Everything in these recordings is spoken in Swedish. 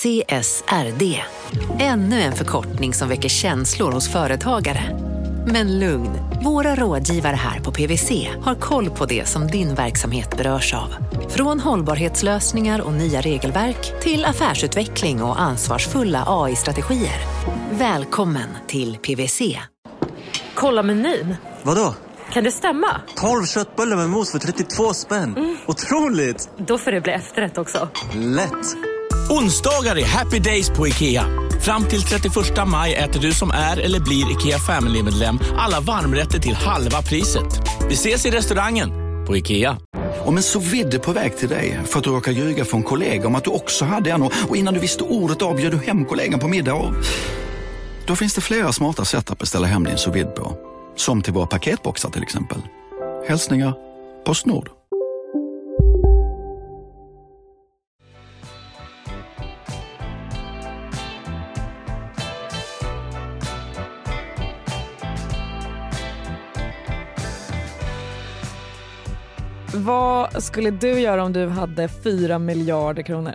CSRD. Ännu en förkortning som väcker känslor hos företagare. Men lugn, våra rådgivare här på PWC har koll på det som din verksamhet berörs av. Från hållbarhetslösningar och nya regelverk till affärsutveckling och ansvarsfulla AI-strategier. Välkommen till PWC. Kolla menyn. Vadå? Kan det stämma? 12 köttbullar med mos för 32 spänn. Mm. Otroligt! Då får det bli efterrätt också. Lätt! Onsdagar är happy days på IKEA. Fram till 31 maj äter du som är eller blir IKEA Family-medlem alla varmrätter till halva priset. Vi ses i restaurangen på IKEA. Om en så vidde på väg till dig för att du råkar ljuga från kollega om att du också hade en och innan du visste ordet av du hem kollegan på middag och... Då finns det flera smarta sätt att beställa hem din sous på. Som till våra paketboxar till exempel. Hälsningar Postnord. Vad skulle du göra om du hade 4 miljarder kronor?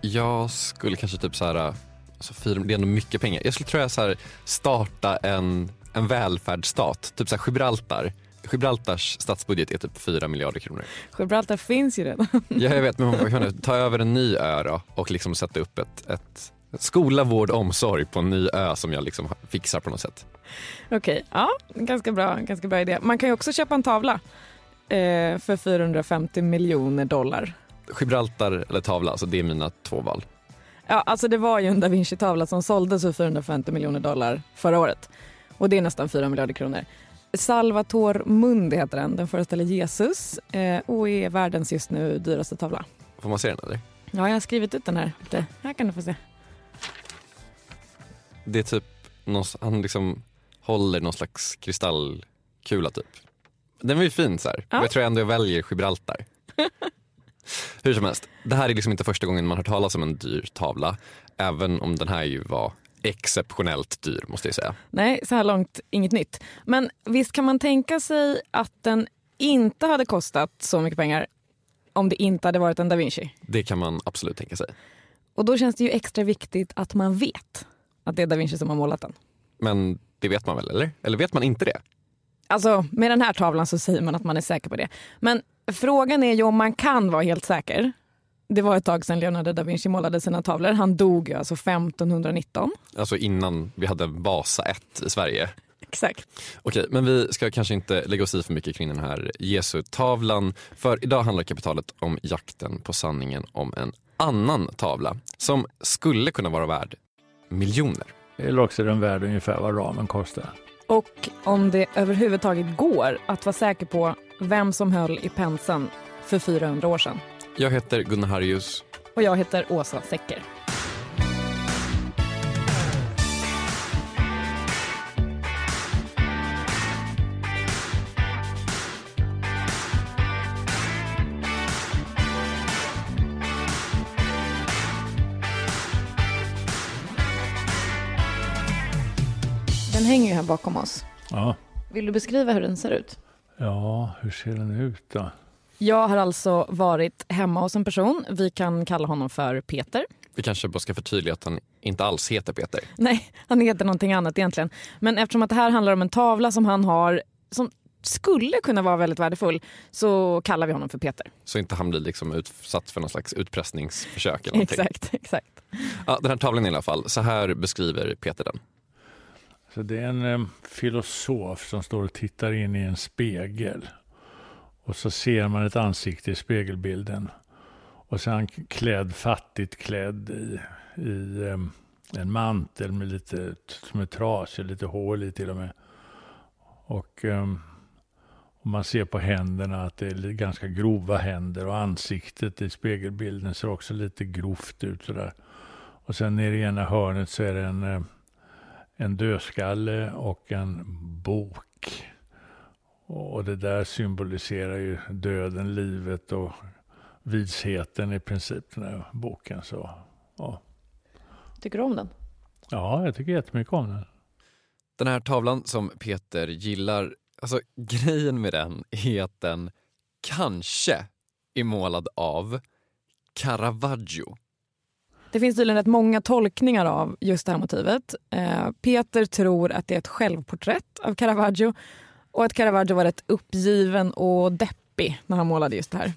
Jag skulle kanske typ så här, alltså fyra, det är ändå mycket pengar. Jag skulle tror jag så här, starta en, en välfärdsstat, typ så här Gibraltar. Gibraltars statsbudget är typ 4 miljarder kronor. Gibraltar finns ju redan. Ja, jag vet, men man kan ta över en ny ö då, och liksom sätta upp ett, ett skola, vård, omsorg på en ny ö som jag liksom fixar på något sätt. Okej, okay, ja, ganska bra, ganska bra idé. Man kan ju också köpa en tavla eh, för 450 miljoner dollar. Gibraltar eller tavla, alltså det är mina två val. Ja, alltså det var ju en da Vinci-tavla som såldes för 450 miljoner dollar förra året. Och det är nästan 4 miljarder kronor. Salvator Mundi heter den. Den föreställer Jesus eh, och är världens just nu dyraste tavla. Får man se den eller? Ja, jag har skrivit ut den här. Här kan du få se. Det är typ, han liksom håller någon slags kristallkula typ. Den var ju fin så här. Ja. Jag tror ändå jag väljer Gibraltar. Hur som helst, det här är liksom inte första gången man hört talas om en dyr tavla. Även om den här ju var exceptionellt dyr måste jag säga. Nej, så här långt inget nytt. Men visst kan man tänka sig att den inte hade kostat så mycket pengar om det inte hade varit en da Vinci? Det kan man absolut tänka sig. Och då känns det ju extra viktigt att man vet att det är da Vinci som har målat den. Men det vet man väl, eller? Eller vet man inte det? Alltså med den här tavlan så säger man att man är säker på det. Men frågan är ju om man kan vara helt säker. Det var ett tag sedan Leonardo da Vinci målade sina tavlor. Han dog alltså 1519. Alltså innan vi hade Vasa 1 i Sverige. Exakt. Okej, men vi ska kanske inte lägga oss i för mycket kring den här Jesu-tavlan. För idag handlar kapitalet om jakten på sanningen om en annan tavla som skulle kunna vara värd miljoner. Eller också är den värd ungefär vad ramen kostar. Och om det överhuvudtaget går att vara säker på vem som höll i penseln för 400 år sedan. Jag heter Gunnar Harjus. Och jag heter Åsa Secker. Den hänger ju här bakom oss. Ja. Vill du beskriva hur den ser ut? Ja, hur ser den ut då? Jag har alltså varit hemma hos en person. Vi kan kalla honom för Peter. Vi kanske bara ska förtydliga att han inte alls heter Peter. Nej, han heter någonting annat egentligen. Men eftersom att det här handlar om en tavla som han har som skulle kunna vara väldigt värdefull så kallar vi honom för Peter. Så inte han blir liksom utsatt för någon slags utpressningsförsök? Eller exakt, exakt. Ja, den här tavlan i alla fall, så här beskriver Peter den. Så det är en eh, filosof som står och tittar in i en spegel. Och så ser man ett ansikte i spegelbilden. Och så är han klädd, fattigt klädd i, i eh, en mantel med lite, som är trasig, lite hål i till och med. Och, eh, och man ser på händerna att det är ganska grova händer och ansiktet i spegelbilden ser också lite grovt ut sådär. Och sen nere i ena hörnet så är det en eh, en dödskalle och en bok. Och det där symboliserar ju döden, livet och visheten i princip, den här boken. Så, ja. Tycker du om den? Ja, jag tycker jättemycket om den. Den här tavlan som Peter gillar, alltså grejen med den är att den kanske är målad av Caravaggio. Det finns tydligen rätt många tolkningar av just det här motivet. Eh, Peter tror att det är ett självporträtt av Caravaggio och att Caravaggio var rätt uppgiven och deppig när han målade just det här.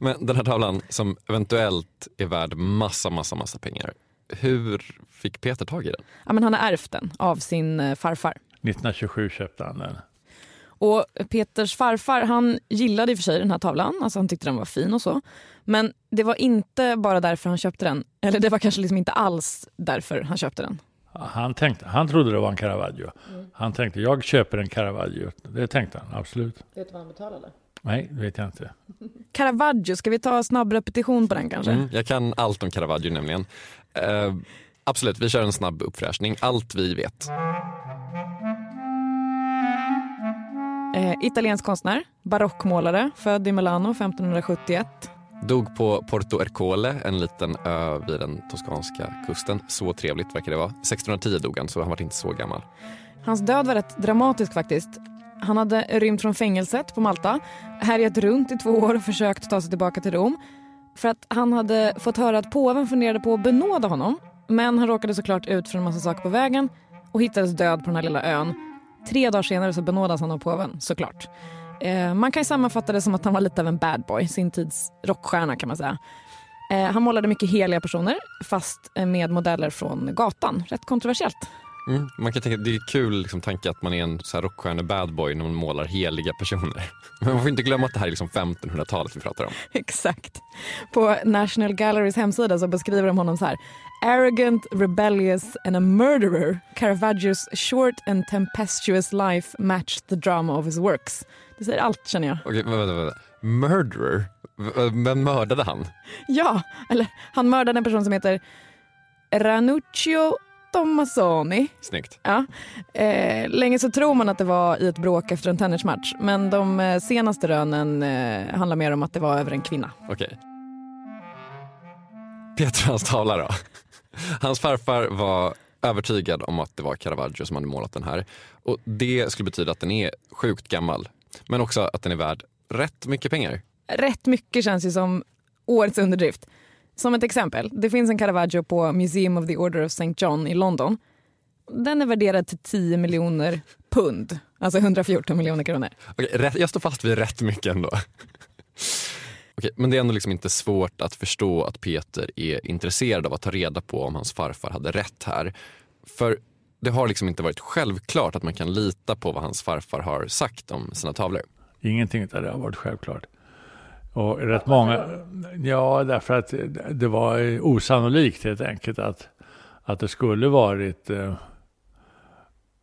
Men den här tavlan som eventuellt är värd massa, massa, massa pengar. Hur fick Peter tag i den? Ja, men han har ärvt den av sin eh, farfar. 1927 köpte han den. Och Peters farfar han gillade i och för sig den här tavlan, alltså han tyckte den var fin och så. Men det var inte bara därför han köpte den. Eller det var kanske liksom inte alls därför han köpte den. Han, tänkte, han trodde det var en Caravaggio. Mm. Han tänkte jag köper en Caravaggio. Det tänkte han absolut. Vet du vad han betalade? Nej, det vet jag inte. Caravaggio, ska vi ta snabb repetition på den kanske? Mm, jag kan allt om Caravaggio nämligen. Uh, absolut, vi kör en snabb uppfräschning. Allt vi vet. Eh, italiensk konstnär, barockmålare, född i Milano 1571. Dog på Porto Ercole, en liten ö vid den toskanska kusten. Så trevligt verkar det vara. 1610 dog han, så han var inte så gammal. Hans död var rätt dramatisk faktiskt. Han hade rymt från fängelset på Malta, härjat runt i två år och försökt ta sig tillbaka till Rom. För att han hade fått höra att påven funderade på att benåda honom. Men han råkade såklart ut för en massa saker på vägen och hittades död på den här lilla ön Tre dagar senare så benådas han av påven, såklart. Eh, man kan sammanfatta det som att han var lite av en bad boy, sin tids rockstjärna kan man säga. Eh, han målade mycket heliga personer, fast eh, med modeller från gatan. Rätt kontroversiellt. Mm, man kan tänka, det är kul liksom, tanke att man är en rockstjärne-badboy när man målar heliga personer. Men man får inte glömma att det här är liksom 1500-talet vi pratar om. Exakt. På National Galleries hemsida så beskriver de honom så här. Arrogant, rebellious and a murderer, Caravaggios short and tempestuous life matched the drama of his works. Det säger allt känner jag. Okej, vänta, vänta. Murderer? Vem mördade han? Ja, eller han mördade en person som heter Ranuccio Tommasoni. Snyggt. Ja. Eh, länge så tror man att det var i ett bråk efter en tennismatch men de eh, senaste rönen eh, handlar mer om att det var över en kvinna. Okej. Okay. Peter hans tavla då? Hans farfar var övertygad om att det var Caravaggio som hade målat den här. Och Det skulle betyda att den är sjukt gammal, men också att den är värd rätt mycket pengar. Rätt mycket känns ju som årets underdrift. Som ett exempel, det finns en Caravaggio på Museum of the Order of St. John i London. Den är värderad till 10 miljoner pund, alltså 114 miljoner kronor. Okej, jag står fast vid rätt mycket ändå. Okej, men det är ändå liksom inte svårt att förstå att Peter är intresserad av att ta reda på om hans farfar hade rätt här. För det har liksom inte varit självklart att man kan lita på vad hans farfar har sagt om sina tavlor. Ingenting av det har varit självklart. Och rätt många, ja därför att det var osannolikt helt enkelt att, att det skulle varit eh,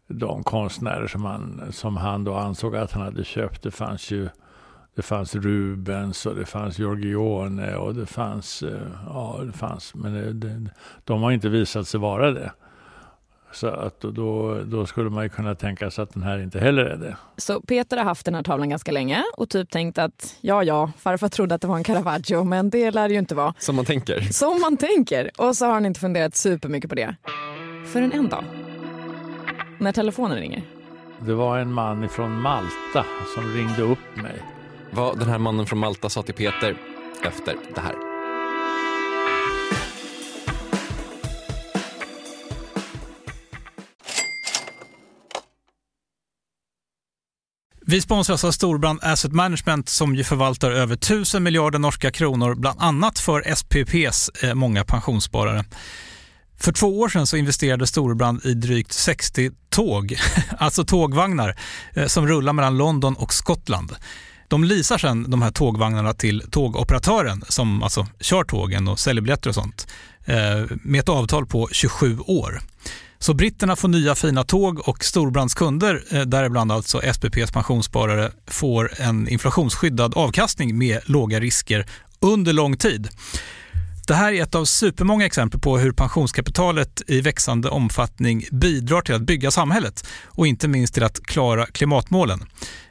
de konstnärer som han, som han då ansåg att han hade köpt. Det fanns ju det fanns Rubens och det fanns Giorgione och det fanns, eh, ja det fanns, men det, det, de har inte visat sig vara det. Så att då, då skulle man ju kunna tänka sig att den här inte heller är det. Så Peter har haft den här tavlan ganska länge och typ tänkt att ja, ja, farfar trodde att det var en Caravaggio, men det lär ju inte vara. Som man tänker. Som man tänker. Och så har han inte funderat supermycket på det. Förrän en dag. När telefonen ringer. Det var en man från Malta som ringde upp mig vad den här mannen från Malta sa till Peter efter det här. Vi sponsras av Storbrand Asset Management som ju förvaltar över 1000 miljarder norska kronor bland annat för SPPs eh, många pensionssparare. För två år sedan så investerade Storebrand i drygt 60 tåg, alltså tågvagnar, eh, som rullar mellan London och Skottland. De leasar sen de här tågvagnarna till tågoperatören som alltså kör tågen och säljer biljetter och sånt eh, med ett avtal på 27 år. Så britterna får nya fina tåg och Storbrands kunder, eh, däribland alltså SPPs pensionssparare, får en inflationsskyddad avkastning med låga risker under lång tid. Det här är ett av supermånga exempel på hur pensionskapitalet i växande omfattning bidrar till att bygga samhället och inte minst till att klara klimatmålen.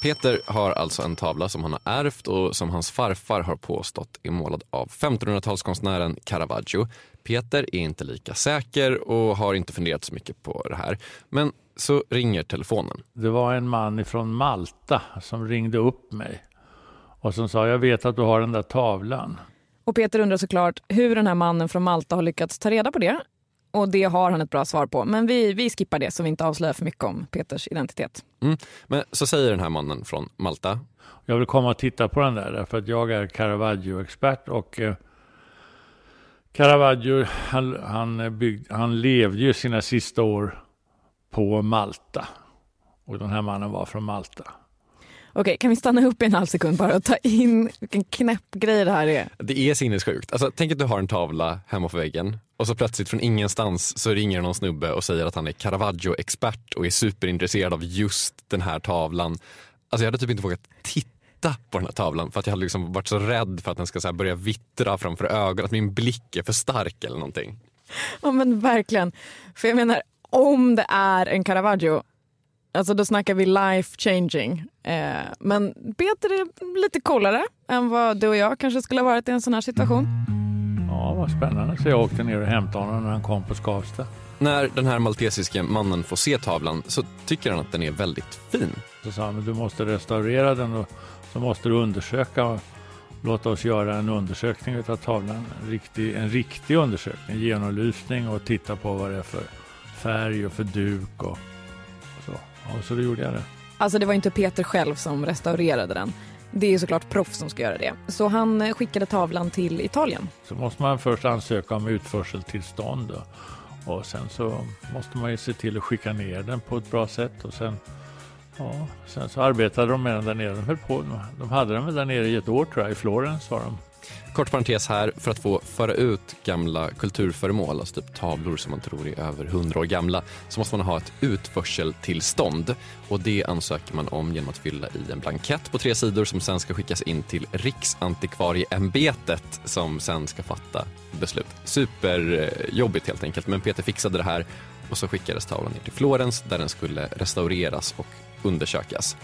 Peter har alltså en tavla som han har ärvt och som hans farfar har påstått är målad av 1500-talskonstnären Caravaggio. Peter är inte lika säker och har inte funderat så mycket på det här. Men så ringer telefonen. Det var en man från Malta som ringde upp mig och som sa jag vet att du har den där tavlan. Och Peter undrar såklart hur den här mannen från Malta har lyckats ta reda på det. Och det har han ett bra svar på. Men vi, vi skippar det så vi inte avslöjar för mycket om Peters identitet. Mm. Men så säger den här mannen från Malta. Jag vill komma och titta på den där därför att jag är Caravaggio-expert och eh, Caravaggio han, han, byggde, han levde ju sina sista år på Malta. Och den här mannen var från Malta. Okej, kan vi stanna upp i en halv sekund bara och ta in vilken knäpp grej det här är? Det är sinnessjukt. Alltså, tänk att du har en tavla hemma på väggen och så plötsligt från ingenstans så ringer någon snubbe och säger att han är Caravaggio-expert och är superintresserad av just den här tavlan. Alltså jag hade typ inte vågat titta på den här tavlan för att jag hade liksom varit så rädd för att den ska så börja vittra framför ögonen, att min blick är för stark eller någonting. Ja men verkligen. För jag menar, om det är en Caravaggio Alltså då snackar vi life changing. Eh, men Peter är lite coolare än vad du och jag kanske skulle ha varit i en sån här situation. Ja, vad spännande. Så jag åkte ner och hämtade honom när han kom på Skavsta. När den här maltesiske mannen får se tavlan så tycker han att den är väldigt fin. Så sa han, men du måste restaurera den och så måste du undersöka och låta oss göra en undersökning av tavlan. En riktig, en riktig undersökning, genomlysning och titta på vad det är för färg och för duk och så. Ja, så då gjorde jag det. Alltså det var inte Peter själv som restaurerade den. Det är såklart proffs som ska göra det. Så han eh, skickade tavlan till Italien. Så måste man först ansöka om utförseltillstånd. Då. Och sen så måste man ju se till att skicka ner den på ett bra sätt. Och sen, ja, sen så arbetade de med den där nere. De, höll på, de hade den där nere i ett år tror jag. I Florens var de. Kort parentes här, för att få föra ut gamla kulturföremål, alltså typ tavlor som man tror är över 100 år gamla, så måste man ha ett utförseltillstånd. Och det ansöker man om genom att fylla i en blankett på tre sidor som sen ska skickas in till Riksantikvarieämbetet som sen ska fatta beslut. Superjobbigt helt enkelt, men Peter fixade det här och så skickades tavlan ner till Florens där den skulle restaureras och undersökas.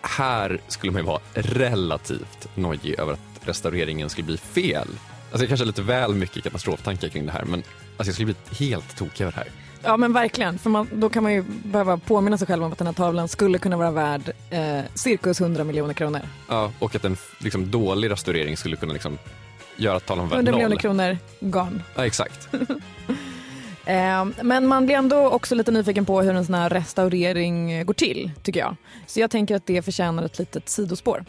Här skulle man ju vara relativt nojig över att restaureringen skulle bli fel. Alltså det kanske är lite väl mycket katastroftankar kring det här men alltså jag skulle bli helt tokig över det här. Ja men verkligen, för man, då kan man ju behöva påminna sig själv om att den här tavlan skulle kunna vara värd eh, cirkus 100 miljoner kronor. Ja, och att en liksom, dålig restaurering skulle kunna liksom, göra att tavlan värd 100 noll. miljoner kronor, gone. Ja, exakt. Eh, men man blir ändå också lite nyfiken på hur en sån här restaurering går till, tycker jag. Så jag tänker att det förtjänar ett litet sidospår.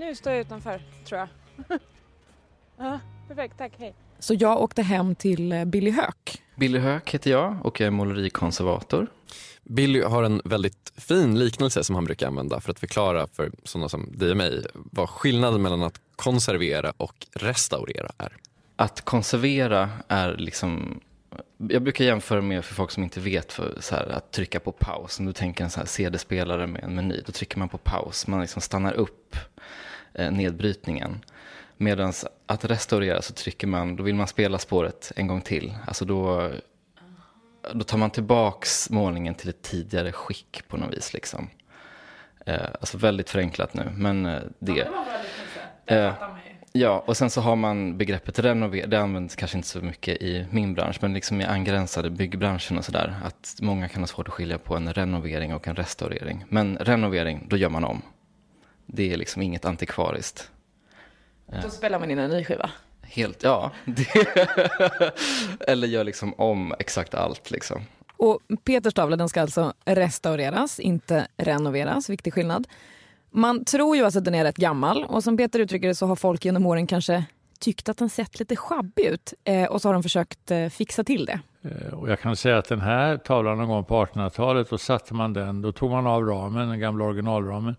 Nu, står jag utanför, tror jag. ja, perfekt, tack, hej. Så jag åkte hem till eh, Billy Höök. Billy Höök heter jag och jag är målerikonservator. Billy har en väldigt fin liknelse som han brukar använda för att förklara för sådana som dig och mig vad skillnaden mellan att konservera och restaurera är. Att konservera är liksom jag brukar jämföra med för folk som inte vet för så här, att trycka på paus. Om du tänker en CD-spelare med en meny, då trycker man på paus. Man liksom stannar upp nedbrytningen. Medan att restaurera så trycker man, då vill man spela spåret en gång till. Alltså då, då tar man tillbaks målningen till ett tidigare skick på något vis. Liksom. Eh, alltså väldigt förenklat nu, men eh, det. Ja, det var väldigt eh, Ja, och sen så har man begreppet renovera, det används kanske inte så mycket i min bransch, men liksom i angränsade byggbranschen och sådär, att många kan ha svårt att skilja på en renovering och en restaurering. Men renovering, då gör man om. Det är liksom inget antikvariskt. Då spelar man in en ny skiva? Helt, ja. Eller gör liksom om exakt allt liksom. Och Peters tavla den ska alltså restaureras, inte renoveras. Viktig skillnad. Man tror ju alltså att den är rätt gammal och som Peter uttrycker det så har folk genom åren kanske tyckt att den sett lite sjabbig ut eh, och så har de försökt eh, fixa till det. Eh, och jag kan säga att den här tavlan någon gång på 1800-talet, då satte man den, då tog man av ramen, den gamla originalramen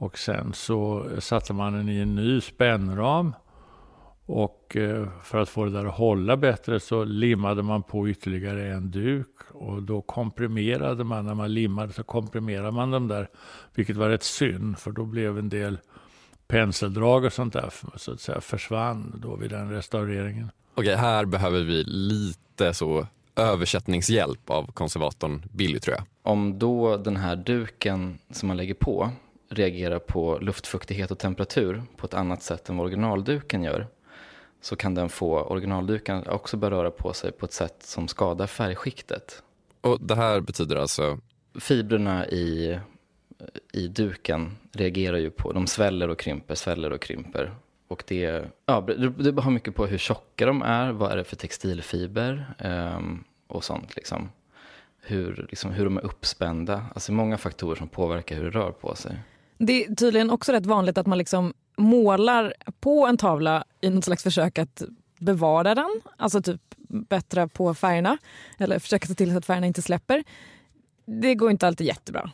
och sen så satte man den i en ny spännram och eh, för att få det där att hålla bättre så limmade man på ytterligare en duk och då komprimerade man, när man limmade så komprimerade man dem där, vilket var rätt synd för då blev en del penseldrag och sånt där så att säga försvann då vid den restaureringen. Okej, här behöver vi lite så översättningshjälp av konservatorn Billy tror jag. Om då den här duken som man lägger på reagerar på luftfuktighet och temperatur på ett annat sätt än vad originalduken gör så kan den få originalduken också börja röra på sig på ett sätt som skadar färgskiktet. Och det här betyder alltså? Fibrerna i, i duken reagerar ju på, de sväller och krymper, sväller och krymper. Och det, ja, det beror mycket på hur tjocka de är, vad är det för textilfiber um, och sånt liksom. Hur, liksom, hur de är uppspända, alltså många faktorer som påverkar hur det rör på sig. Det är tydligen också rätt vanligt att man liksom målar på en tavla i något slags försök att bevara den, alltså typ bättra på färgerna eller försöka se till så att färgerna inte släpper. Det går inte alltid jättebra.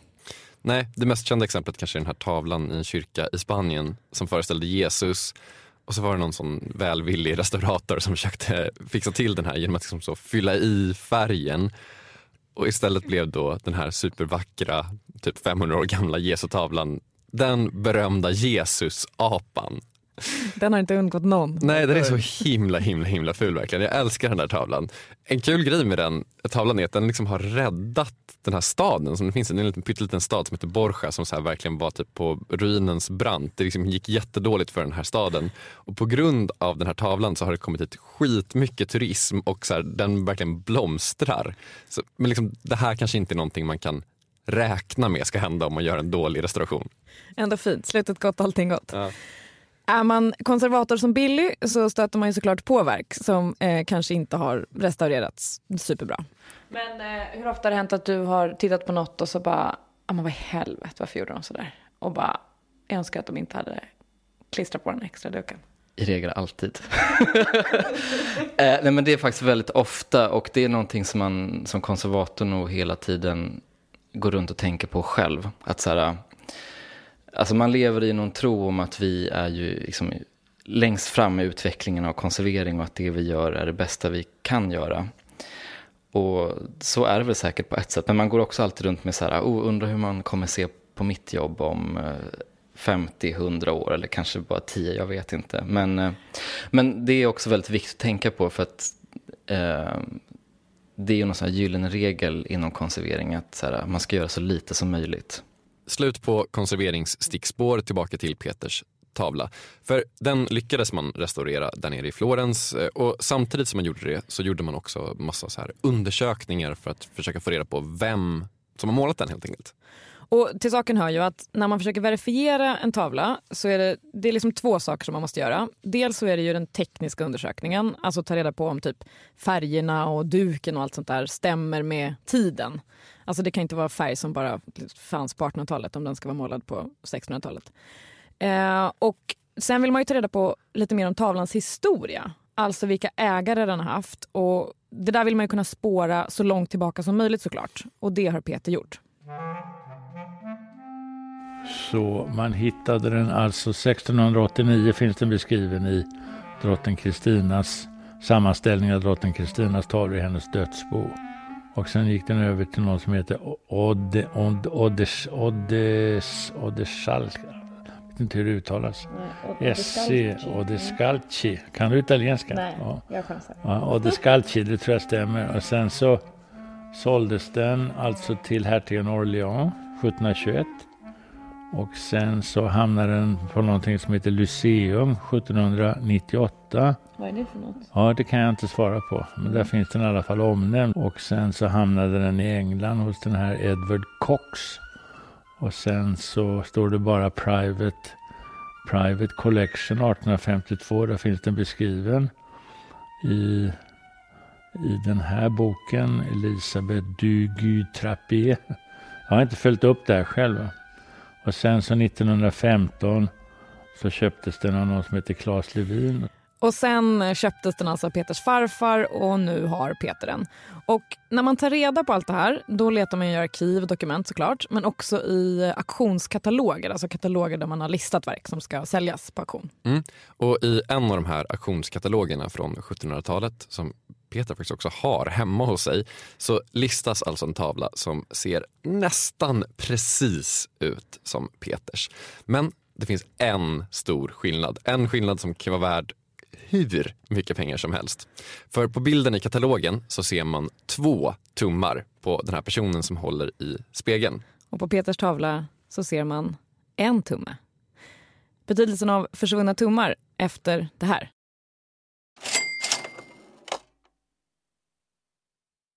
Nej, det mest kända exemplet kanske är den här tavlan i en kyrka i Spanien som föreställde Jesus och så var det någon sån välvillig restaurator som försökte fixa till den här genom att liksom så fylla i färgen. Och istället blev då den här supervackra, typ 500 år gamla Jesu-tavlan den berömda Jesus-apan. Den har inte undgått någon. Nej, den är så himla himla himla ful verkligen. Jag älskar den där tavlan. En kul grej med den tavlan är att den liksom har räddat den här staden. Som det finns en liten, pytteliten stad som heter Borja som så verkligen var typ på ruinens brant. Det liksom gick jättedåligt för den här staden. Och på grund av den här tavlan så har det kommit hit skitmycket turism och så här, den verkligen blomstrar. Så, men liksom, det här kanske inte är någonting man kan räkna med ska hända om man gör en dålig restauration. Ändå fint, slutet gott, allting gott. Ja. Är man konservator som Billy så stöter man ju såklart på verk som eh, kanske inte har restaurerats superbra. Men eh, hur ofta har det hänt att du har tittat på något och så bara, ah, men vad i helvete, varför gjorde de sådär? Och bara, jag önskar att de inte hade klistrat på den extra duken. I regel alltid. eh, nej men det är faktiskt väldigt ofta och det är någonting som man som konservator nog hela tiden går runt och tänker på själv. Att så här, alltså man lever i någon tro om att vi är ju liksom längst fram i utvecklingen av konservering och att det vi gör är det bästa vi kan göra. Och så är det väl säkert på ett sätt, men man går också alltid runt med så här, oh, undrar hur man kommer se på mitt jobb om eh, 50-100 år eller kanske bara 10, jag vet inte. Men, eh, men det är också väldigt viktigt att tänka på för att eh, det är ju någon sån här gyllene regel inom konservering att så här, man ska göra så lite som möjligt. Slut på konserveringsstickspår tillbaka till Peters tavla. För den lyckades man restaurera där nere i Florens eh, och samtidigt som man gjorde det så gjorde man också massa så här undersökningar för att försöka få reda på vem som har målat den helt enkelt. Och till saken hör ju att när man försöker verifiera en tavla så är det, det är liksom två saker som man måste göra. Dels så är det ju den tekniska undersökningen, alltså ta reda på om typ färgerna och duken och allt sånt där stämmer med tiden. Alltså det kan inte vara färg som bara fanns på 1800-talet om den ska vara målad på 1600-talet. Eh, och sen vill man ju ta reda på lite mer om tavlans historia. Alltså vilka ägare den har haft. Och det där vill man ju kunna spåra så långt tillbaka som möjligt såklart. Och det har Peter gjort. Så man hittade den alltså 1689 finns den beskriven i drottning Kristinas sammanställning av drottning Kristinas tavlor i hennes dödsbo. Och sen gick den över till någon som heter Odde, Odde, Oddes, Oddes, Oddeschalk. Jag vet inte hur det uttalas. SC Oddescalci. Kan du italienska? Nej, ja. jag chansar. Ja, det tror jag stämmer. Och sen så såldes den alltså till hertigen Orléans 1721. Och sen så hamnade den på någonting som heter Lyceum 1798. Vad är det för något? Ja, det kan jag inte svara på. Men där finns den i alla fall omnämnd. Och sen så hamnade den i England hos den här Edward Cox. Och sen så står det bara Private, Private Collection 1852. Där finns den beskriven i i den här boken, Elisabeth Dugy Trappé. Jag har inte följt upp det här själv. Och sen så 1915 så köptes den av någon som heter Claes Levin. Och sen köptes den alltså av Peters farfar och nu har Peter den. Och när man tar reda på allt det här, då letar man i arkiv och dokument såklart, men också i auktionskataloger, alltså kataloger där man har listat verk som ska säljas på auktion. Mm. Och i en av de här auktionskatalogerna från 1700-talet som Peter faktiskt också har hemma hos sig så listas alltså en tavla som ser nästan precis ut som Peters. Men det finns en stor skillnad. En skillnad som kan vara värd hur mycket pengar som helst. För på bilden i katalogen så ser man två tummar på den här personen som håller i spegeln. Och på Peters tavla så ser man en tumme. Betydelsen av försvunna tummar efter det här.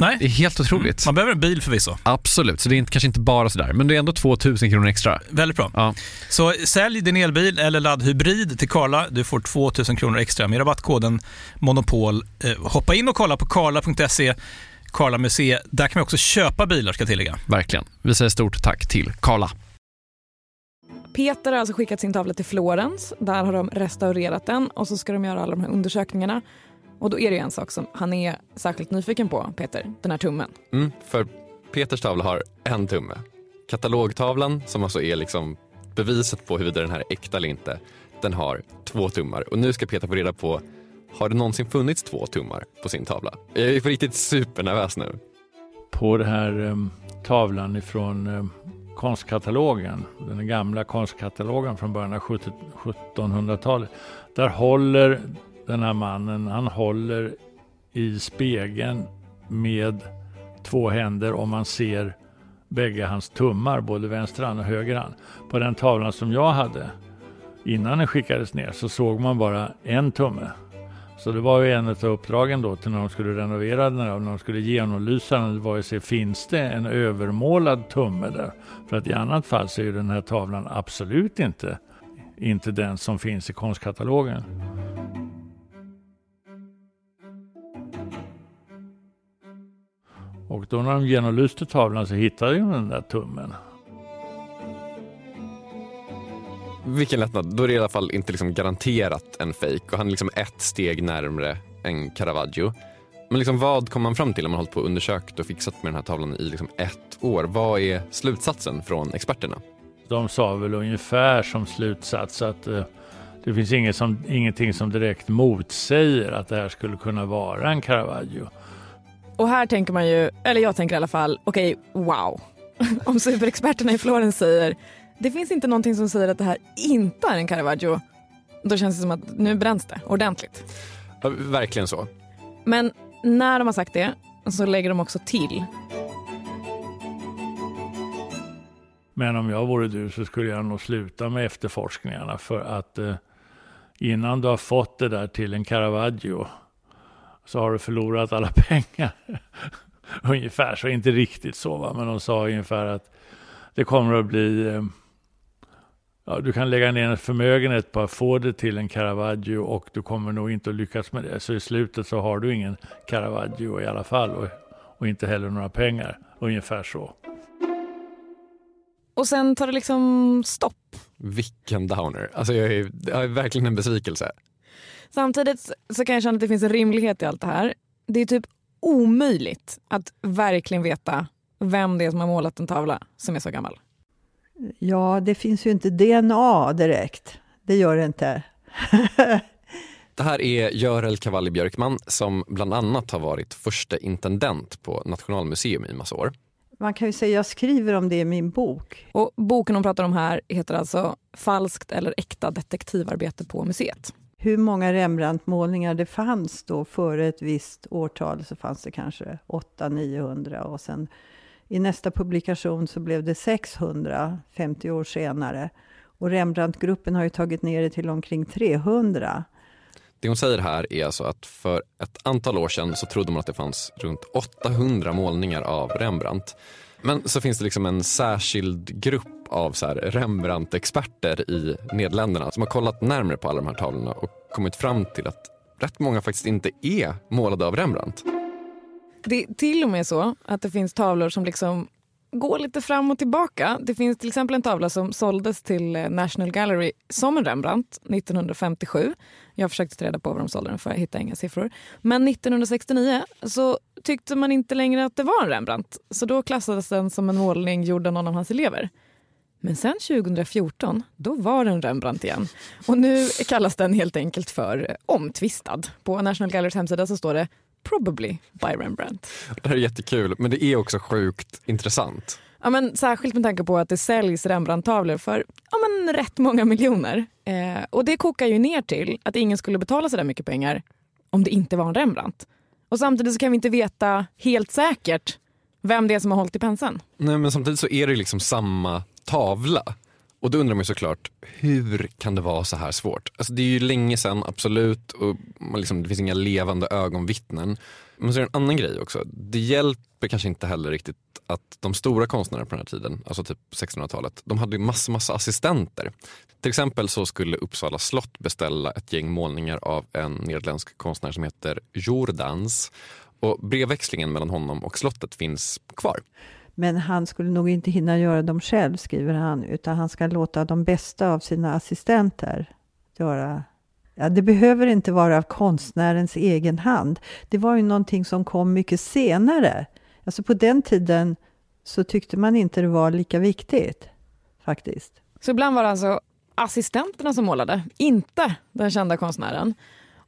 Nej. Det är helt otroligt. Mm. Man behöver en bil förvisso. Absolut, så det är kanske inte bara sådär, men det är ändå 2000 kronor extra. Väldigt bra. Ja. Så sälj din elbil eller laddhybrid till Karla. Du får 2000 kronor extra med rabattkoden Monopol. hoppa in och kolla på karla.se Karla Museet. Där kan man också köpa bilar ska jag tillägga. Verkligen. Vi säger stort tack till Karla. Peter har alltså skickat sin tavla till Florens. Där har de restaurerat den och så ska de göra alla de här undersökningarna. Och då är det en sak som han är särskilt nyfiken på, Peter, den här tummen. Mm, för Peters tavla har en tumme. Katalogtavlan, som alltså är liksom beviset på huruvida den här är äkta eller inte, den har två tummar. Och nu ska Peter få reda på har det någonsin funnits två tummar på sin tavla? Jag är på riktigt supernervös nu. På den här um, tavlan ifrån um, konstkatalogen, den gamla konstkatalogen från början av 1700-talet. Där håller den här mannen, han håller i spegeln med två händer och man ser bägge hans tummar, både vänster hand och höger hand. På den tavlan som jag hade innan den skickades ner så såg man bara en tumme. Så det var ju en av uppdragen då till när de skulle renovera den här, när de skulle genomlysa den, det var ju att se finns det en övermålad tumme där? För att i annat fall så är ju den här tavlan absolut inte, inte den som finns i konstkatalogen. Och då när de genomlyste tavlan så hittade de den där tummen. Vilken lättnad. Då är det i alla fall inte liksom garanterat en fejk och han är liksom ett steg närmre än Caravaggio. Men liksom vad kom man fram till när man hållit på och undersökt och fixat med den här tavlan i liksom ett år? Vad är slutsatsen från experterna? De sa väl ungefär som slutsats att eh, det finns inget som, ingenting som direkt motsäger att det här skulle kunna vara en Caravaggio. Och här tänker man ju, eller jag tänker i alla fall, okej, okay, wow. Om superexperterna i Florens säger det finns inte någonting som säger att det här inte är en Caravaggio, då känns det som att nu bränns det ordentligt. Ja, verkligen så. Men när de har sagt det så lägger de också till. Men om jag vore du så skulle jag nog sluta med efterforskningarna för att eh, innan du har fått det där till en Caravaggio så har du förlorat alla pengar. ungefär så, inte riktigt så va, men de sa ungefär att det kommer att bli eh, ja, du kan lägga ner en förmögenhet på att få det till en Caravaggio och du kommer nog inte att lyckas med det. Så i slutet så har du ingen Caravaggio i alla fall och, och inte heller några pengar. Ungefär så. Och sen tar det liksom stopp. Vilken downer. Alltså jag är, jag är verkligen en besvikelse. Samtidigt så kan jag känna att det finns en rimlighet i allt det här. Det är typ omöjligt att verkligen veta vem det är som har målat en tavla som är så gammal. Ja, det finns ju inte DNA direkt. Det gör det inte. det här är Görel Cavalli Björkman som bland annat har varit första intendent på Nationalmuseum i massa år. Man kan ju säga jag skriver om det i min bok. Och boken hon pratar om här heter alltså Falskt eller äkta detektivarbete på museet. Hur många Rembrandt-målningar det fanns då före ett visst årtal så fanns det kanske 800-900 och sen i nästa publikation så blev det 600, 50 år senare. Och Rembrandtgruppen har ju tagit ner det till omkring 300. Det hon säger här är alltså att för ett antal år sedan så trodde man att det fanns runt 800 målningar av Rembrandt. Men så finns det liksom en särskild grupp av så Rembrandt-experter i Nederländerna som har kollat närmare på alla de här tavlorna och kommit fram till att rätt många faktiskt inte är målade av Rembrandt. Det är till och med så att det finns tavlor som liksom går lite fram och tillbaka. Det finns till exempel en tavla som såldes till eh, National Gallery som en Rembrandt 1957. Jag försökte ta reda på vad de sålde den för, jag hittade inga siffror. Men 1969 så tyckte man inte längre att det var en Rembrandt. Så då klassades den som en målning gjord av någon av hans elever. Men sen 2014, då var den Rembrandt igen. Och nu kallas den helt enkelt för omtvistad. På National Gallerys hemsida så står det Probably by Rembrandt. Det här är jättekul, men det är också sjukt intressant. Ja, men särskilt med tanke på att det säljs Rembrandt-tavlor för ja, men rätt många miljoner. Eh, och det kokar ju ner till att ingen skulle betala så där mycket pengar om det inte var en Rembrandt. Och samtidigt så kan vi inte veta helt säkert vem det är som har hållit i penseln. Nej, men samtidigt så är det liksom samma tavla. Och då undrar man såklart, hur kan det vara så här svårt? Alltså det är ju länge sedan, absolut, och liksom, det finns inga levande ögonvittnen. Men så är det en annan grej också. Det hjälper kanske inte heller riktigt att de stora konstnärerna på den här tiden, alltså typ 1600-talet, de hade massa, massa assistenter. Till exempel så skulle Uppsala slott beställa ett gäng målningar av en nederländsk konstnär som heter Jordans. Och brevväxlingen mellan honom och slottet finns kvar. Men han skulle nog inte hinna göra dem själv, skriver han, utan han ska låta de bästa av sina assistenter göra Ja, det behöver inte vara av konstnärens egen hand. Det var ju någonting som kom mycket senare. Alltså på den tiden så tyckte man inte det var lika viktigt, faktiskt. Så ibland var det alltså assistenterna som målade, inte den kända konstnären.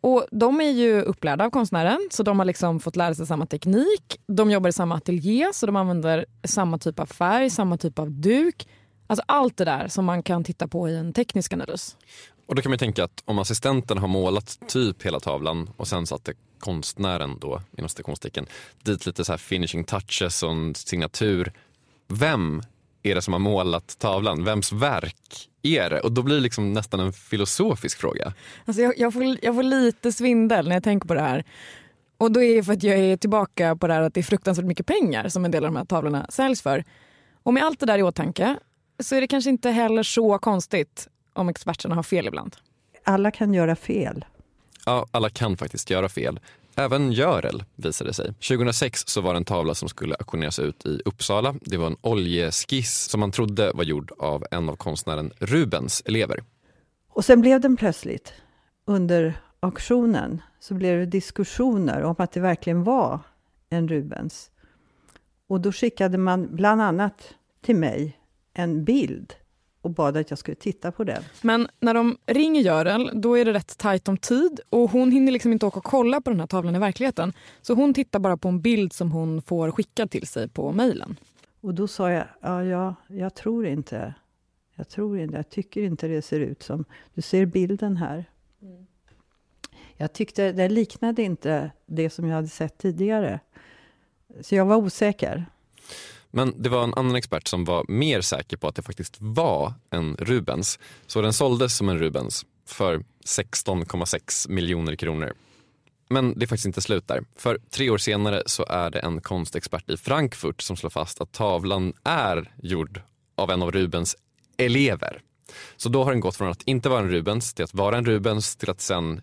Och De är ju upplärda av konstnären, så de har liksom fått lära sig samma teknik. De jobbar i samma ateljé, så de använder samma typ av färg, samma typ av duk. Alltså allt det där som man kan titta på i en teknisk analys. Och då kan man tänka att om assistenten har målat typ hela tavlan och sen satte konstnären då, inom citationstecken, dit lite så här finishing touches och en signatur. Vem är det som har målat tavlan? Vems verk är det? Och då blir det liksom nästan en filosofisk fråga. Alltså jag, jag, får, jag får lite svindel när jag tänker på det här. Och då är det för att jag är tillbaka på det här att det är fruktansvärt mycket pengar som en del av de här tavlorna säljs för. Och med allt det där i åtanke så är det kanske inte heller så konstigt om experterna har fel ibland. Alla kan göra fel. Ja, alla kan faktiskt göra fel. Även Görel visade sig. 2006 så var det en tavla som skulle auktioneras ut i Uppsala. Det var en oljeskiss som man trodde var gjord av en av konstnären Rubens elever. Och sen blev den plötsligt, under auktionen, så blev det diskussioner om att det verkligen var en Rubens. Och då skickade man bland annat till mig en bild och bad att jag skulle titta på den. Men när de ringer Görel, då är det rätt tajt om tid och hon hinner liksom inte åka och kolla på den här tavlan i verkligheten. Så hon tittar bara på en bild som hon får skickad till sig på mejlen. Och då sa jag, ja, ja, jag tror inte, jag tror inte, jag tycker inte det ser ut som, du ser bilden här. Mm. Jag tyckte det liknade inte det som jag hade sett tidigare. Så jag var osäker. Men det var en annan expert som var mer säker på att det faktiskt var en Rubens. Så den såldes som en Rubens för 16,6 miljoner kronor. Men det är faktiskt inte slut där. För tre år senare så är det en konstexpert i Frankfurt som slår fast att tavlan är gjord av en av Rubens elever. Så då har den gått från att inte vara en Rubens till att vara en Rubens till att sen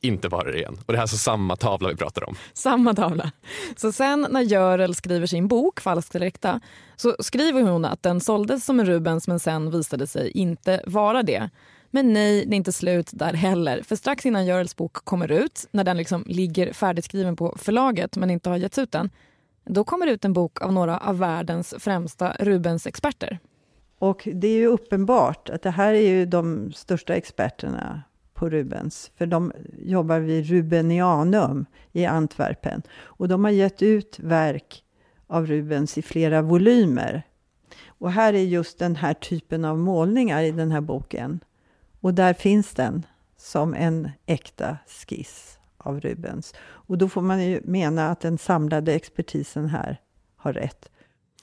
inte vara det igen. Och det är alltså samma tavla vi pratar om. Samma tavla. Så sen när Görel skriver sin bok Falskt eller äkta så skriver hon att den såldes som en Rubens men sen visade sig inte vara det. Men nej, det är inte slut där heller. För strax innan Görels bok kommer ut, när den liksom ligger färdigskriven på förlaget men inte har getts ut än, då kommer det ut en bok av några av världens främsta Rubens-experter. Och det är ju uppenbart att det här är ju de största experterna på Rubens, för de jobbar vid Rubenianum i Antwerpen. Och de har gett ut verk av Rubens i flera volymer. Och här är just den här typen av målningar i den här boken. Och där finns den som en äkta skiss av Rubens. Och då får man ju mena att den samlade expertisen här har rätt.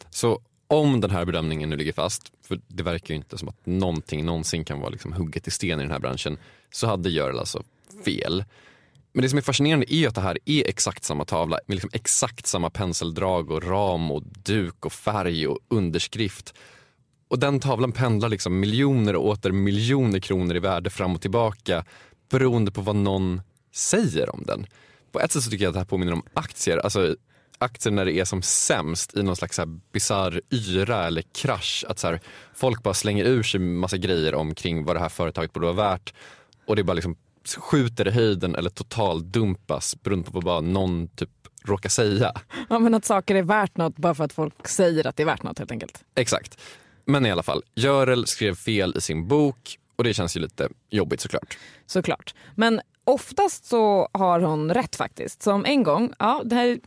Så om den här bedömningen nu ligger fast, för det verkar ju inte som att någonting någonsin kan vara liksom hugget i sten i den här branschen, så hade Görel alltså fel. Men det som är fascinerande är att det här är exakt samma tavla med liksom exakt samma penseldrag och ram och duk och färg och underskrift. Och den tavlan pendlar liksom miljoner och åter miljoner kronor i värde fram och tillbaka beroende på vad någon säger om den. På ett sätt så tycker jag att det här påminner om aktier. Alltså, aktier när det är som sämst i någon slags bisarr yra eller krasch. Att så här, folk bara slänger ur sig massa grejer omkring vad det här företaget borde vara värt och det bara liksom skjuter i höjden eller totaldumpas beroende på vad bara någon typ råkar säga. Ja men att saker är värt något bara för att folk säger att det är värt något helt enkelt. Exakt. Men i alla fall, Görel skrev fel i sin bok och det känns ju lite jobbigt såklart. Såklart. Men Oftast så har hon rätt faktiskt. Som en gång, ja det här är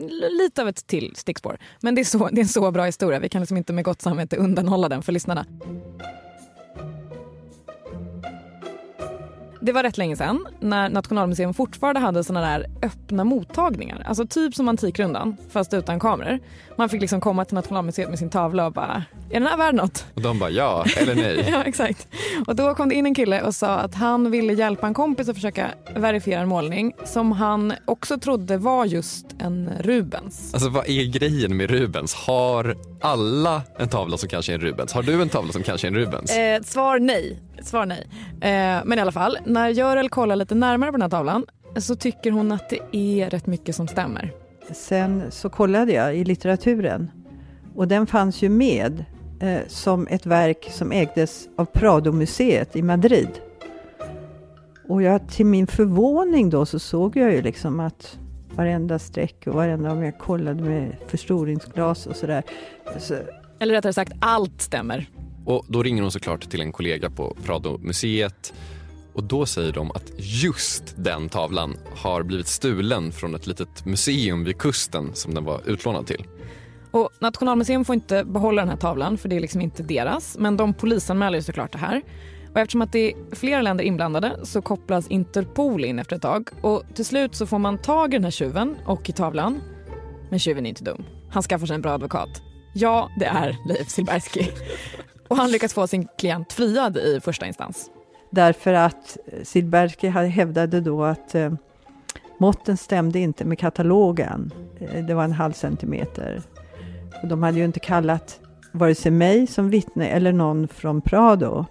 lite av ett till stickspår. Men det är, så, det är en så bra historia, vi kan liksom inte med gott samvete undanhålla den för lyssnarna. Det var rätt länge sedan när Nationalmuseum fortfarande hade såna där öppna mottagningar. Alltså typ som Antikrundan fast utan kameror. Man fick liksom komma till Nationalmuseum med sin tavla och bara “är den här värd något?” Och de bara “ja” eller “nej”. ja exakt. Och då kom det in en kille och sa att han ville hjälpa en kompis att försöka verifiera en målning som han också trodde var just en Rubens. Alltså vad är grejen med Rubens? Har alla en tavla som kanske är en Rubens? Har du en tavla som kanske är en Rubens? Eh, svar nej. Svar nej. Eh, men i alla fall, när Görel kollar lite närmare på den här tavlan så tycker hon att det är rätt mycket som stämmer. Sen så kollade jag i litteraturen och den fanns ju med eh, som ett verk som ägdes av Prado-museet i Madrid. Och jag, till min förvåning då så såg jag ju liksom att varenda streck och varenda, om jag kollade med förstoringsglas och sådär. Så, Eller rättare sagt, allt stämmer. Och då ringer hon såklart till en kollega på Prado-museet och då säger de att just den tavlan har blivit stulen från ett litet museum vid kusten som den var utlånad till. Och Nationalmuseum får inte behålla den här tavlan för det är liksom inte deras. Men de polisanmäler såklart det här. Och eftersom att det är flera länder inblandade så kopplas Interpol in efter ett tag. Och till slut så får man tag i den här tjuven och i tavlan. Men tjuven är inte dum. Han skaffar sig en bra advokat. Ja, det är Leif Silbersky. Och han lyckas få sin klient friad i första instans. Därför att Silbersky hävdade då att eh, måtten stämde inte med katalogen. Eh, det var en halv centimeter. Och de hade ju inte kallat vare sig mig som vittne eller någon från Prado.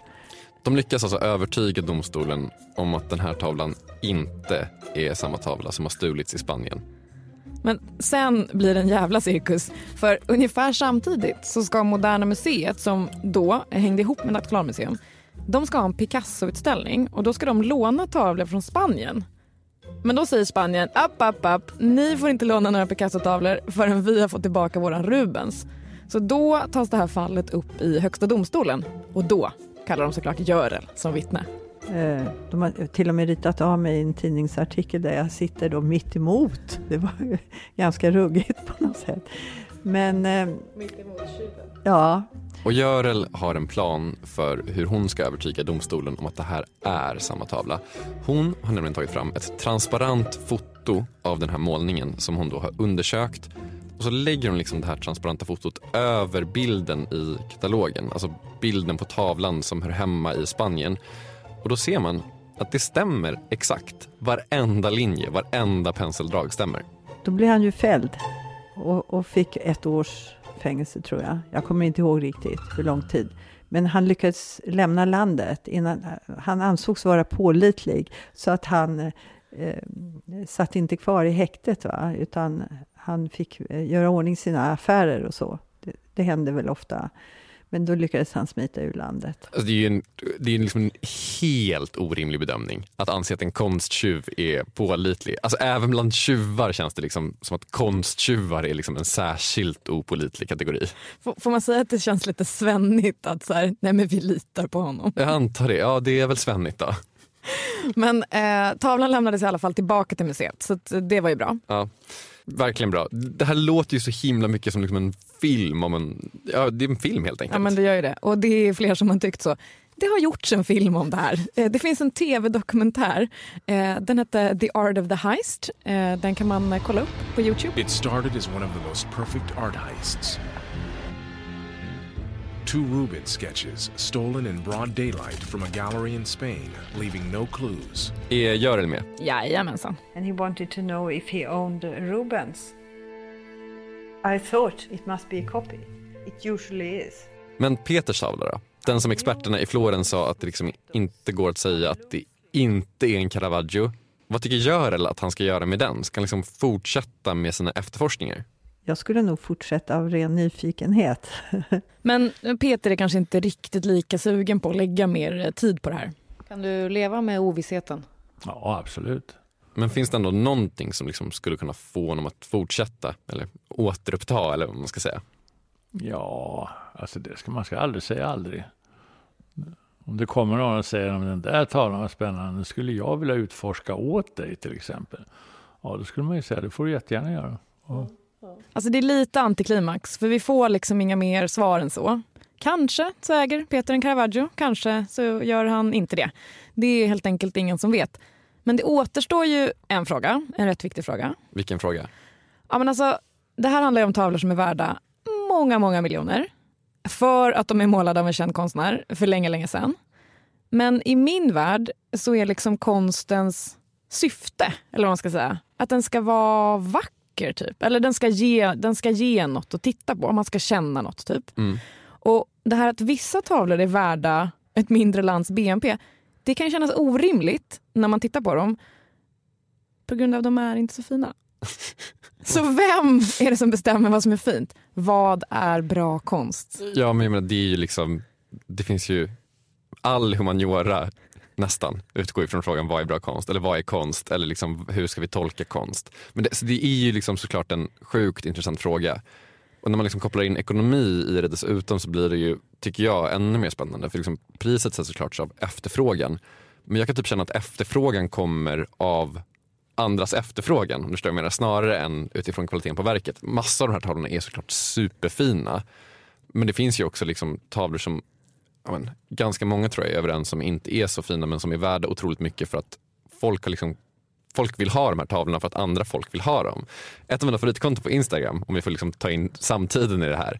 De lyckas alltså övertyga domstolen om att den här tavlan inte är samma tavla som har stulits i Spanien. Men sen blir det en jävla cirkus. För ungefär samtidigt så ska Moderna Museet, som då hängde ihop med Nationalmuseum, de ska ha en Picasso-utställning och då ska de låna tavlor från Spanien. Men då säger Spanien, app, app, app, ni får inte låna några Picasso-tavlor förrän vi har fått tillbaka våran Rubens. Så då tas det här fallet upp i Högsta domstolen och då kallar de såklart Görel som vittne. Eh, de har till och med ritat av mig en tidningsartikel där jag sitter då mitt emot. Det var ganska ruggigt på något sätt. Men... Eh, mitt emot tjuven? Ja. Och Görel har en plan för hur hon ska övertyga domstolen om att det här är samma tavla. Hon har nämligen tagit fram ett transparent foto av den här målningen som hon då har undersökt och så lägger hon liksom det här transparenta fotot över bilden i katalogen. Alltså bilden på tavlan som hör hemma i Spanien. Och då ser man att det stämmer exakt. Varenda linje, varenda penseldrag stämmer. Då blir han ju fälld och, och fick ett års fängelse tror jag. Jag kommer inte ihåg riktigt hur lång tid. Men han lyckades lämna landet. Innan, han ansågs vara pålitlig så att han eh, satt inte kvar i häktet va? utan han fick eh, göra ordning sina affärer och så. Det, det händer väl ofta. Men då lyckades han smita ur landet. Alltså det är ju en, det är liksom en helt orimlig bedömning att anse att en konsttjuv är pålitlig. Alltså även bland tjuvar känns det liksom som att konsttjuvar är liksom en särskilt opålitlig kategori. Får, får man säga att det känns lite svennigt att så här, nej men vi litar på honom? Jag antar det. Ja, det är väl svennigt då. Men eh, tavlan lämnades i alla fall tillbaka till museet så det var ju bra. Ja. Verkligen bra. Det här låter ju så himla mycket som liksom en film om en, ja det är en film helt enkelt. Ja men det gör ju det och det är fler som har tyckt så. Det har gjorts en film om det här. Eh, det finns en tv-dokumentär. Eh, den heter The Art of the Heist. Eh, den kan man kolla upp på Youtube. It started as one of the most perfect art heists. Two Rubens sketches stolen in broad daylight from a gallery in Spain, leaving no clues. Är Görel med? Jajamensan. And he wanted to know if he owned Rubens. I thought it must be a copy. It usually is. Men Peters tavla då? Den som experterna i Florens sa att det liksom inte går att säga att det inte är en Caravaggio. Vad tycker Görel att han ska göra med den? Ska han liksom fortsätta med sina efterforskningar? Jag skulle nog fortsätta av ren nyfikenhet. Men Peter är kanske inte riktigt lika sugen på att lägga mer tid på det här. Kan du leva med ovissheten? Ja, absolut. Men finns det ändå någonting som liksom skulle kunna få honom att fortsätta eller återuppta eller vad man ska säga? Ja, alltså det ska, man ska aldrig säga aldrig. Om det kommer någon och säger om den där tavlan var spännande, skulle jag vilja utforska åt dig till exempel. Ja, då skulle man ju säga det får du jättegärna göra. Och... Alltså det är lite antiklimax, för vi får liksom inga mer svar än så. Kanske så äger Peter en Caravaggio, kanske så gör han inte det. Det är helt enkelt ingen som vet. Men det återstår ju en fråga, en rätt viktig fråga. Vilken fråga? Ja, men alltså, det här handlar om tavlor som är värda många, många miljoner. För att de är målade av en känd konstnär för länge, länge sedan. Men i min värld så är liksom konstens syfte, eller vad man ska säga, att den ska vara vacker typ. Eller den ska ge, den ska ge något att titta på, man ska känna något typ. Mm. Och det här att vissa tavlor är värda ett mindre lands BNP, det kan kännas orimligt när man tittar på dem. På grund av att de är inte så fina. Så vem är det som bestämmer vad som är fint? Vad är bra konst? Ja, men jag menar, det är ju liksom, det finns ju all humaniora nästan utgår ifrån frågan vad är bra konst eller vad är konst eller liksom, hur ska vi tolka konst? Men det, det är ju liksom såklart en sjukt intressant fråga. Och när man liksom kopplar in ekonomi i det dessutom så blir det ju, tycker jag, ännu mer spännande. För liksom priset sätts såklart av efterfrågan. Men jag kan typ känna att efterfrågan kommer av andras efterfrågan, om du förstår vad jag menar, snarare än utifrån kvaliteten på verket. Massa av de här tavlorna är såklart superfina. Men det finns ju också liksom tavlor som men, ganska många tror jag är överens om inte är så fina men som är värda otroligt mycket för att folk har liksom folk vill ha de här tavlorna för att andra folk vill ha dem. Ett av mina favoritkonton på Instagram, om vi får liksom ta in samtiden i det här,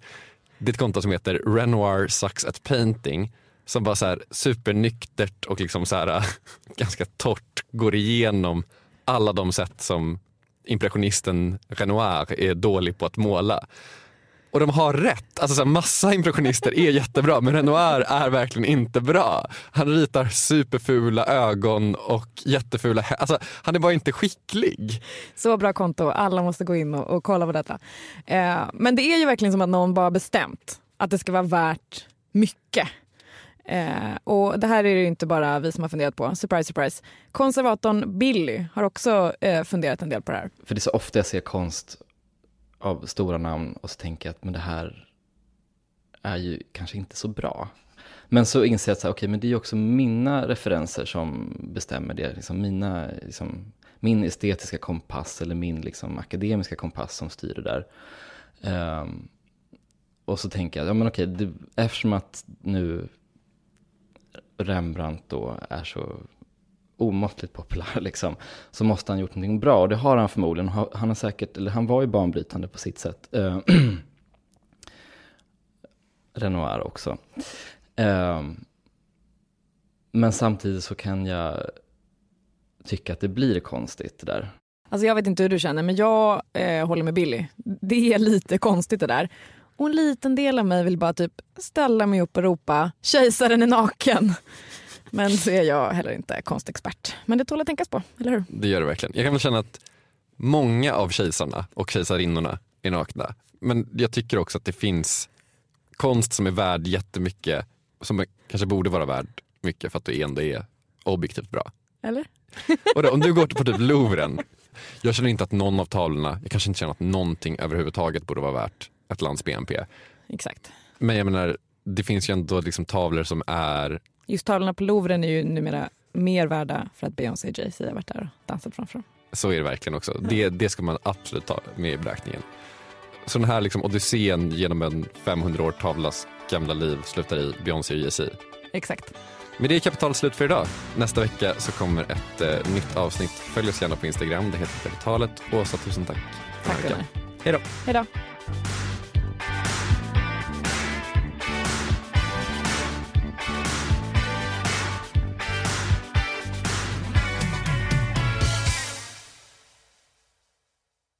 Det är ett konto som heter Renoir Sucks at Painting som bara så här supernyktert och liksom så här, ganska torrt går igenom alla de sätt som impressionisten Renoir är dålig på att måla. Och de har rätt. Alltså så här, massa impressionister är jättebra men Renoir är verkligen inte bra. Han ritar superfula ögon och jättefula alltså, Han är bara inte skicklig. Så bra konto. Alla måste gå in och, och kolla på detta. Eh, men det är ju verkligen som att någon bara bestämt att det ska vara värt mycket. Eh, och det här är det inte bara vi som har funderat på. Surprise, surprise. Konservatorn Billy har också eh, funderat en del på det här. För det är så ofta jag ser konst av stora namn och så tänker jag att men det här är ju kanske inte så bra. Men så inser jag att okay, men det är också mina referenser som bestämmer det. Liksom mina, liksom, min estetiska kompass eller min liksom, akademiska kompass som styr det där. Um, och så tänker jag, ja men okej, det, eftersom att nu Rembrandt då är så omåttligt populär liksom, så måste han gjort någonting bra. Och det har han förmodligen. Han, har säkert, eller han var ju banbrytande på sitt sätt. Eh, Renoir också. Eh, men samtidigt så kan jag tycka att det blir konstigt det där. Alltså jag vet inte hur du känner, men jag eh, håller med Billy. Det är lite konstigt det där. Och en liten del av mig vill bara typ ställa mig upp och ropa “kejsaren är naken”. Men så är jag heller inte konstexpert. Men det tål att tänkas på, eller hur? Det gör det verkligen. Jag kan väl känna att många av kejsarna och kejsarinnorna är nakna. Men jag tycker också att det finns konst som är värd jättemycket, som kanske borde vara värd mycket för att det ändå är objektivt bra. Eller? Och då, om du går på typ Louvren, jag känner inte att någon av tavlorna, jag kanske inte känner att någonting överhuvudtaget borde vara värt ett lands BNP. Exakt. Men jag menar, det finns ju ändå liksom tavlor som är Just tavlorna på Louvren är ju numera mer värda för att Beyoncé och Jay-Z har varit där och dansat framför dem. Så är det verkligen också. Det, det ska man absolut ta med i beräkningen. Så den här liksom odyssén genom en 500 år tavlas gamla liv slutar i Beyoncé och Jay-Z. Exakt. Med det är Kapitalet slut för idag. Nästa vecka så kommer ett eh, nytt avsnitt. Följ oss gärna på Instagram, det heter Kapitalet. Åsa, tusen tack. Tack Hej då. Hej då.